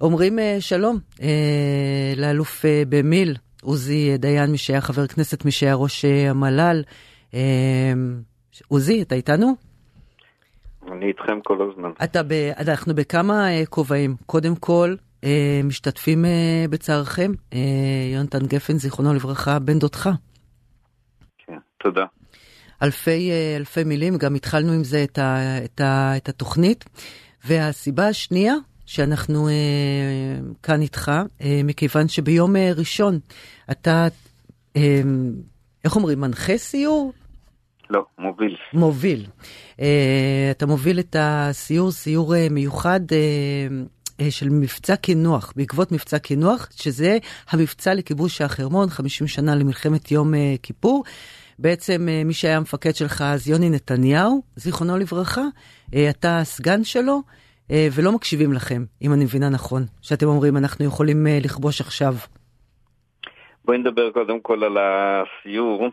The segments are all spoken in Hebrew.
אומרים שלום לאלוף במיל, עוזי דיין, מי שהיה חבר כנסת, מי שהיה ראש המל"ל. עוזי, אתה איתנו? אני איתכם כל הזמן. אתה ב... אנחנו בכמה כובעים. קודם כל, משתתפים בצערכם. יונתן גפן, זיכרונו לברכה, בן דודך. כן, תודה. אלפי, אלפי מילים, גם התחלנו עם זה את, ה, את, ה, את התוכנית. והסיבה השנייה שאנחנו אה, כאן איתך, אה, מכיוון שביום אה, ראשון אתה, אה, איך אומרים, מנחה סיור? לא, מוביל. מוביל. אה, אתה מוביל את הסיור, סיור אה, מיוחד. אה, של מבצע קינוח, בעקבות מבצע קינוח, שזה המבצע לכיבוש החרמון, 50 שנה למלחמת יום כיפור. בעצם מי שהיה המפקד שלך אז יוני נתניהו, זיכרונו לברכה, אתה הסגן שלו, ולא מקשיבים לכם, אם אני מבינה נכון, שאתם אומרים אנחנו יכולים לכבוש עכשיו. בואי נדבר קודם כל על הסיור.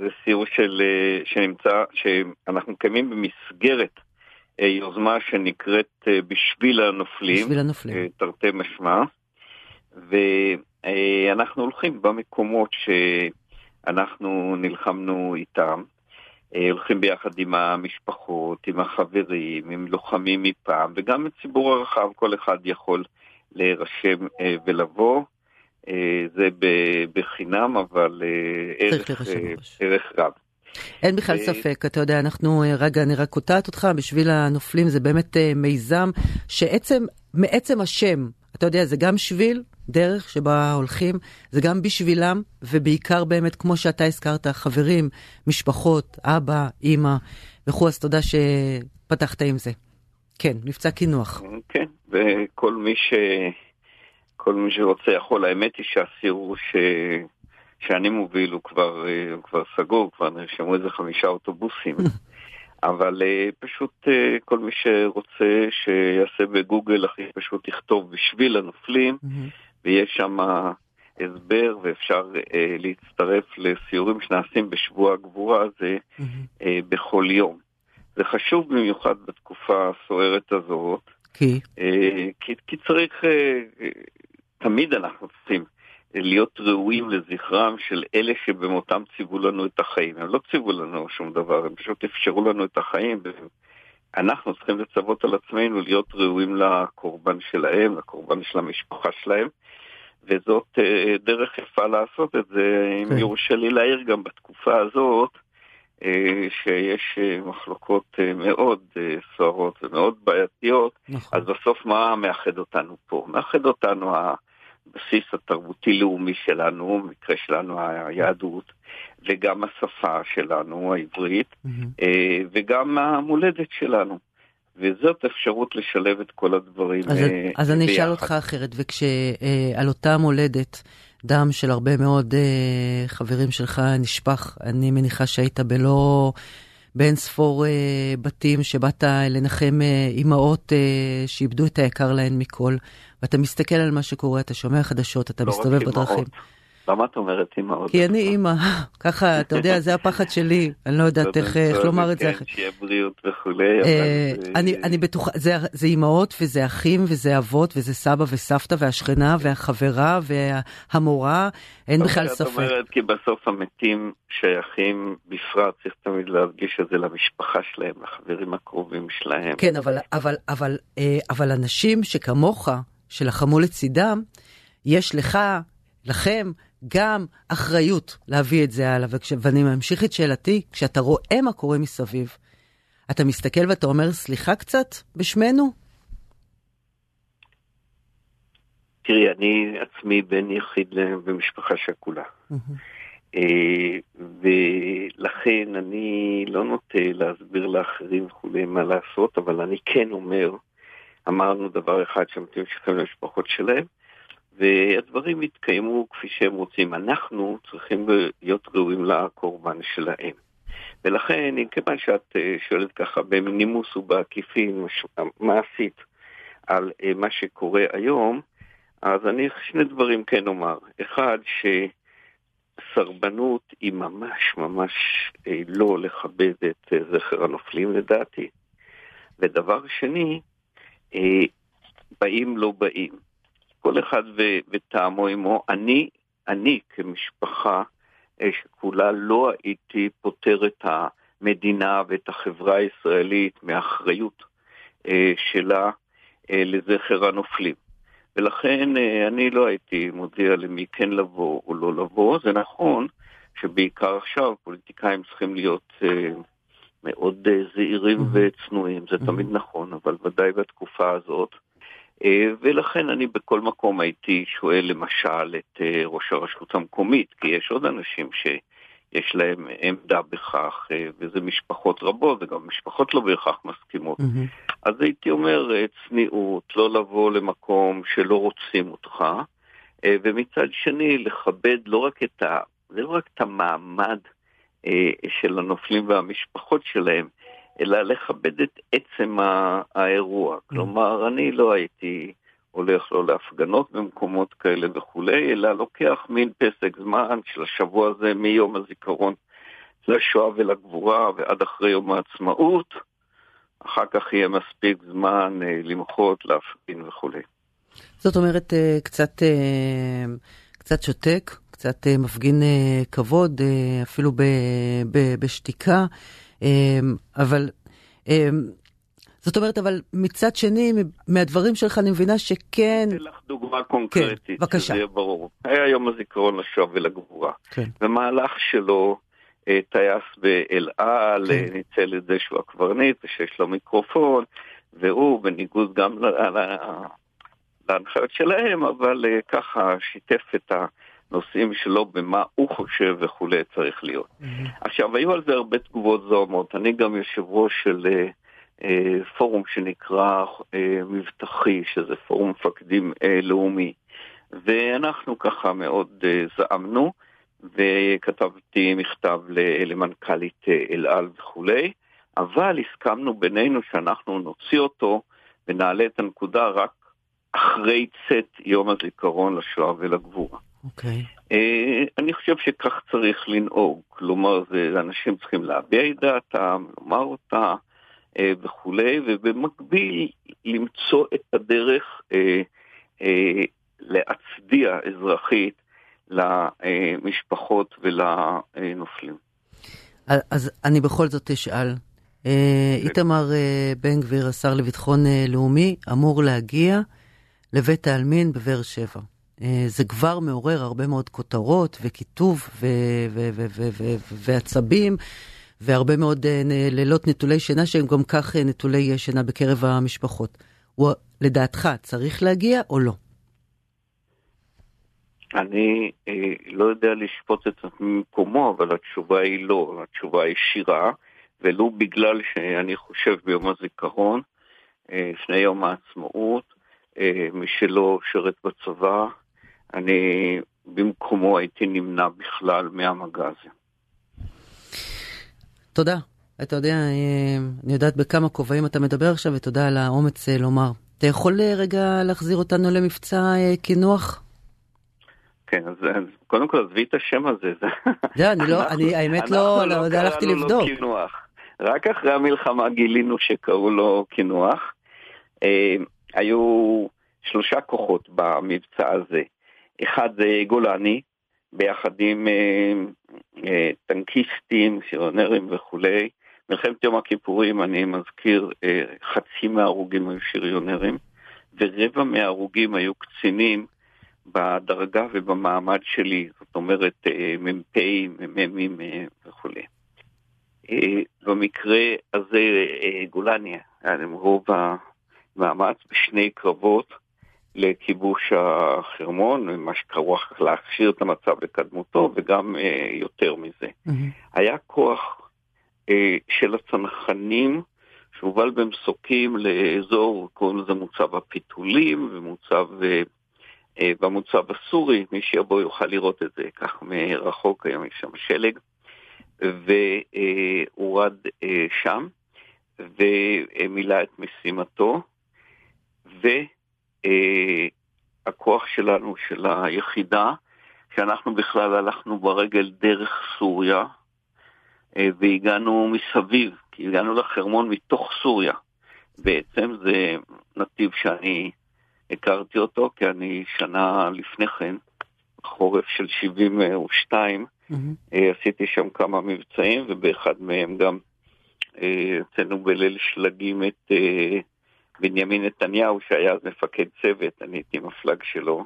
זה סיור של, שנמצא, שאנחנו מקיימים במסגרת יוזמה שנקראת בשביל הנופלים, בשביל הנופלים, תרתי משמע, ואנחנו הולכים במקומות שאנחנו נלחמנו איתם. הולכים ביחד עם המשפחות, עם החברים, עם לוחמים מפעם, וגם הציבור הרחב, כל אחד יכול להירשם ולבוא. זה בחינם, אבל ערך, ערך רב. אין בכלל ספק, אתה יודע, אנחנו, רגע, אני רק קוטעת אותך, בשביל הנופלים זה באמת מיזם שעצם, מעצם השם, אתה יודע, זה גם שביל, דרך שבה הולכים, זה גם בשבילם, ובעיקר באמת, כמו שאתה הזכרת, חברים, משפחות, אבא, אימא וכו', אז תודה שפתחת עם זה. כן, מבצע קינוח. כן, וכל מי ש... כל מי שרוצה יכול, האמת היא שהסיור ש... שאני מוביל הוא כבר, הוא כבר סגור, כבר נרשמו איזה חמישה אוטובוסים. אבל uh, פשוט uh, כל מי שרוצה שיעשה בגוגל הכי פשוט יכתוב בשביל הנופלים, mm-hmm. ויש שם הסבר ואפשר uh, להצטרף לסיורים שנעשים בשבוע הגבורה הזה mm-hmm. uh, בכל יום. זה חשוב במיוחד בתקופה הסוערת הזאת, כי, uh, כי, כי צריך, uh, תמיד אנחנו צריכים להיות ראויים לזכרם של אלה שבמותם ציוו לנו את החיים. הם לא ציוו לנו שום דבר, הם פשוט אפשרו לנו את החיים. אנחנו צריכים לצוות על עצמנו להיות ראויים לקורבן שלהם, לקורבן של המשפחה שלהם. וזאת דרך יפה לעשות את זה, אם כן. יורשה לי להעיר גם בתקופה הזאת, שיש מחלוקות מאוד סוערות ומאוד בעייתיות, נכון. אז בסוף מה מאחד אותנו פה? מאחד אותנו הבסיס התרבותי-לאומי שלנו, במקרה שלנו היהדות, וגם השפה שלנו, העברית, mm-hmm. וגם המולדת שלנו. וזאת אפשרות לשלב את כל הדברים אז, ביחד. אז אני אשאל אותך אחרת, וכשעל אותה מולדת דם של הרבה מאוד חברים שלך נשפך, אני מניחה שהיית בלא... באין ספור אה, בתים שבאת לנחם אה, אימהות אה, שאיבדו את היקר להן מכל, ואתה מסתכל על מה שקורה, אתה שומע חדשות, אתה לא מסתובב בדרכים. למה את אומרת אימהות? כי אני אימא, ככה, אתה יודע, זה הפחד שלי, אני לא יודעת איך, לומר את זה. כן, שיהיה בריאות וכולי. אה, אני, בטוחה, זה, אימהות וזה אחים וזה אבות וזה סבא וסבתא והשכנה והחברה והמורה, אין בכלל ספק. את אומרת כי בסוף המתים שייכים בפרט, צריך תמיד להרגיש את זה למשפחה שלהם, לחברים הקרובים שלהם. כן, אבל, אבל, אה, אבל אנשים שכמוך, שלחמו לצידם, יש לך, לכם, גם אחריות להביא את זה הלאה. וכש... ואני ממשיך את שאלתי, כשאתה רואה מה קורה מסביב, אתה מסתכל ואתה אומר, סליחה קצת בשמנו? תראי, אני עצמי בן יחיד במשפחה שכולה. ולכן אני לא נוטה להסביר לאחרים וכולי מה לעשות, אבל אני כן אומר, אמרנו דבר אחד שמתאים שכם למשפחות שלהם, והדברים יתקיימו כפי שהם רוצים. אנחנו צריכים להיות ראויים לקורבן שלהם. ולכן, כיוון שאת שואלת ככה בנימוס ובעקיפין מעשית על מה שקורה היום, אז אני שני דברים כן אומר. אחד, שסרבנות היא ממש ממש לא לכבד את זכר הנופלים לדעתי. ודבר שני, באים לא באים. כל אחד ו- וטעמו עמו. אני, אני כמשפחה שכולה לא הייתי פותר את המדינה ואת החברה הישראלית מאחריות שלה לזכר הנופלים. ולכן אני לא הייתי מודיע למי כן לבוא או לא לבוא. זה נכון שבעיקר עכשיו פוליטיקאים צריכים להיות מאוד זהירים וצנועים, זה תמיד נכון, אבל ודאי בתקופה הזאת. ולכן אני בכל מקום הייתי שואל למשל את ראש הרשות המקומית, כי יש עוד אנשים שיש להם עמדה בכך, וזה משפחות רבות, וגם משפחות לא בהכרח מסכימות. Mm-hmm. אז הייתי אומר צניעות, לא לבוא למקום שלא רוצים אותך, ומצד שני לכבד לא רק את, ה, לא רק את המעמד של הנופלים והמשפחות שלהם, אלא לכבד את עצם האירוע. Mm. כלומר, אני לא הייתי הולך לא להפגנות במקומות כאלה וכולי, אלא לוקח מין פסק זמן של השבוע הזה מיום הזיכרון לשואה ולגבורה ועד אחרי יום העצמאות. אחר כך יהיה מספיק זמן אה, למחות, להפגין וכולי. זאת אומרת, אה, קצת, אה, קצת שותק, קצת מפגין כבוד, אפילו בשתיקה. אמ, אבל, אמ, זאת אומרת, אבל מצד שני, מהדברים שלך אני מבינה שכן... אתן לך דוגמה קונקרטית, כן, בבקשה. שזה יהיה ברור. היה יום הזיכרון לשואה ולגבורה. כן. במהלך שלו, אה, טייס באל על, כן. אה, ניצל את זה שהוא הקברניט ושיש לו מיקרופון, והוא, בניגוד גם להנחיות שלהם, אבל אה, ככה שיתף את ה... נושאים שלו במה הוא חושב וכולי צריך להיות. Mm-hmm. עכשיו, היו על זה הרבה תגובות זוהמות. אני גם יושב ראש של אה, אה, פורום שנקרא אה, מבטחי, שזה פורום מפקדים אה, לאומי. ואנחנו ככה מאוד אה, זעמנו, וכתבתי מכתב למנכ"לית אה, אל על וכולי, אבל הסכמנו בינינו שאנחנו נוציא אותו ונעלה את הנקודה רק אחרי צאת יום הזיכרון לשואה ולגבורה. אוקיי. Okay. אה, אני חושב שכך צריך לנהוג, כלומר, זה, אנשים צריכים להביע את דעתם, לומר אותה אה, וכולי, ובמקביל למצוא את הדרך אה, להצדיע אזרחית למשפחות ולנופלים. אז אני בכל זאת אשאל. איתמר בן גביר, השר לביטחון לאומי, אמור להגיע לבית העלמין בבאר שבע. אה, זה כבר מעורר הרבה מאוד כותרות וקיטוב ועצבים. והרבה מאוד אה, לילות נטולי שינה שהם גם כך אה, נטולי שינה בקרב המשפחות. הוא, לדעתך, צריך להגיע או לא? אני אה, לא יודע לשפוט את זה ממקומו, אבל התשובה היא לא, התשובה היא שירה, ולו בגלל שאני חושב ביום הזיכרון, אה, לפני יום העצמאות, אה, מי שלא שירת בצבא, אני במקומו הייתי נמנע בכלל מהמגע הזה. תודה. אתה יודע, אה, אני יודעת בכמה כובעים אתה מדבר עכשיו, ותודה על האומץ אה, לומר. אתה יכול אה, רגע להחזיר אותנו למבצע קינוח? כן, אז, אז קודם כל עזבי את השם הזה. זה, אני לא, אני האמת לא, לא, לא הלכתי לבדוק. קינוח. רק אחרי המלחמה גילינו שקראו לו קינוח. אה, היו שלושה כוחות במבצע הזה. אחד זה גולני, ביחד עם אה, אה, טנקיסטים, שריונרים וכולי. מלחמת יום הכיפורים, אני מזכיר, אה, חצי מההרוגים היו שריונרים, ורבע מההרוגים היו קצינים בדרגה ובמעמד שלי, זאת אומרת מ"פים, מ"מים וכולי. במקרה הזה גולני היה להם רוב המאמץ בשני קרבות. לכיבוש החרמון, מה שקראו להכשיר את המצב לקדמותו, וגם אה, יותר מזה. Mm-hmm. היה כוח אה, של הצנחנים שהובל במסוקים לאזור, קוראים לזה מוצב הפיתולים, ומוצב, אה, אה, במוצב הסורי, מי שיבוא יוכל לראות את זה כך מרחוק, היום יש שם שלג, והורד אה, שם, ומילא את משימתו, ו... אה, הכוח שלנו, של היחידה, שאנחנו בכלל הלכנו ברגל דרך סוריה אה, והגענו מסביב, כי הגענו לחרמון מתוך סוריה. בעצם זה נתיב שאני הכרתי אותו, כי אני שנה לפני כן, חורף של 72, mm-hmm. עשיתי שם כמה מבצעים, ובאחד מהם גם הוצאנו בליל שלגים את בנימין נתניהו, שהיה אז מפקד צוות, אני הייתי מפלג שלו,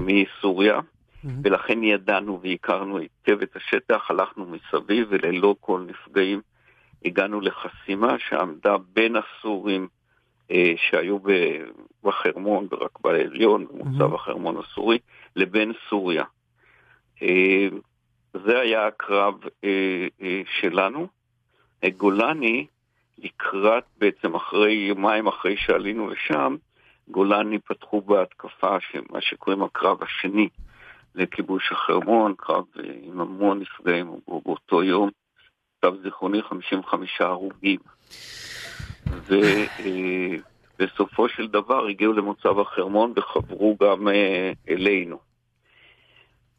מסוריה. Mm-hmm. ולכן ידענו והכרנו היטב את השטח, הלכנו מסביב וללא כל נפגעים הגענו לחסימה שעמדה בין הסורים אה, שהיו בחרמון, ברקבה העליון, במוצב mm-hmm. החרמון הסורי, לבין סוריה. אה, זה היה הקרב אה, אה, שלנו. גולני, לקראת בעצם אחרי יומיים אחרי שעלינו לשם, גולני פתחו בהתקפה, מה שקוראים הקרב השני. לכיבוש החרמון, קרב עם המון נפגעים באותו יום, קרב זיכרוני 55 הרוגים. ובסופו של דבר הגיעו למוצב החרמון וחברו גם אה, אלינו.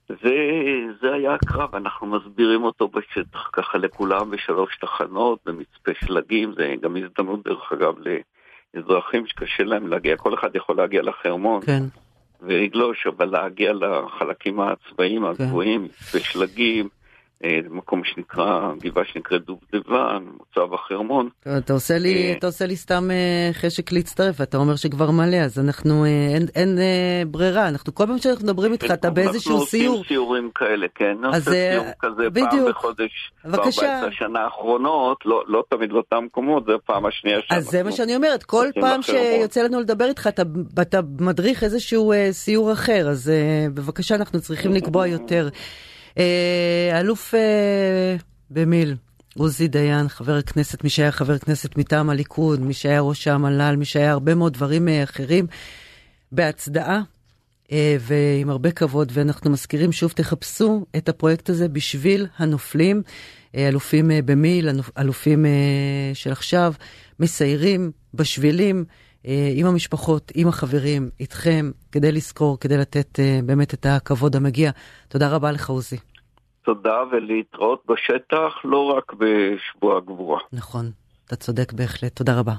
זה, זה היה הקרב, אנחנו מסבירים אותו בשטח ככה לכולם בשלוש תחנות, במצפה שלגים, זה גם הזדמנות דרך אגב לאזרחים שקשה להם להגיע, כל אחד יכול להגיע לחרמון. כן. ולגלוש, אבל להגיע לחלקים הצבאיים כן. הגבוהים, בשלגים, מקום שנקרא, גבעה שנקראת דובדבן, מוצב החרמון. אתה עושה לי, אה, אתה עושה לי סתם אה, חשק להצטרף, אתה אומר שכבר מלא, אז אנחנו, אין, אין ברירה, אנחנו כל פעם שאנחנו מדברים איתך, אתה באיזשהו סיור. אנחנו עושים סיורים כאלה, כן, נעשה סיור כזה בדיוק. פעם בחודש, בבקשה. ב-14 שנה האחרונות, לא, לא תמיד לאותם מקומות, זה הפעם השנייה שאנחנו... אז זה מה שאני אומרת, כל פעם שיוצא לנו לדבר איתך, אתה, אתה מדריך איזשהו סיור אחר, אז בבקשה, אנחנו צריכים לקבוע יותר. אה, אלוף אה, במיל, עוזי דיין, חבר הכנסת, מי שהיה חבר כנסת מטעם הליכוד, מי שהיה ראש המל"ל, מי שהיה הרבה מאוד דברים אה, אחרים, בהצדעה. ועם הרבה כבוד, ואנחנו מזכירים שוב, תחפשו את הפרויקט הזה בשביל הנופלים, אלופים במיל, אלופים של עכשיו, מסיירים בשבילים, עם המשפחות, עם החברים, איתכם, כדי לזכור, כדי לתת באמת את הכבוד המגיע. תודה רבה לך, עוזי. תודה ולהתראות בשטח, לא רק בשבוע הגבורה. נכון, אתה צודק בהחלט. תודה רבה.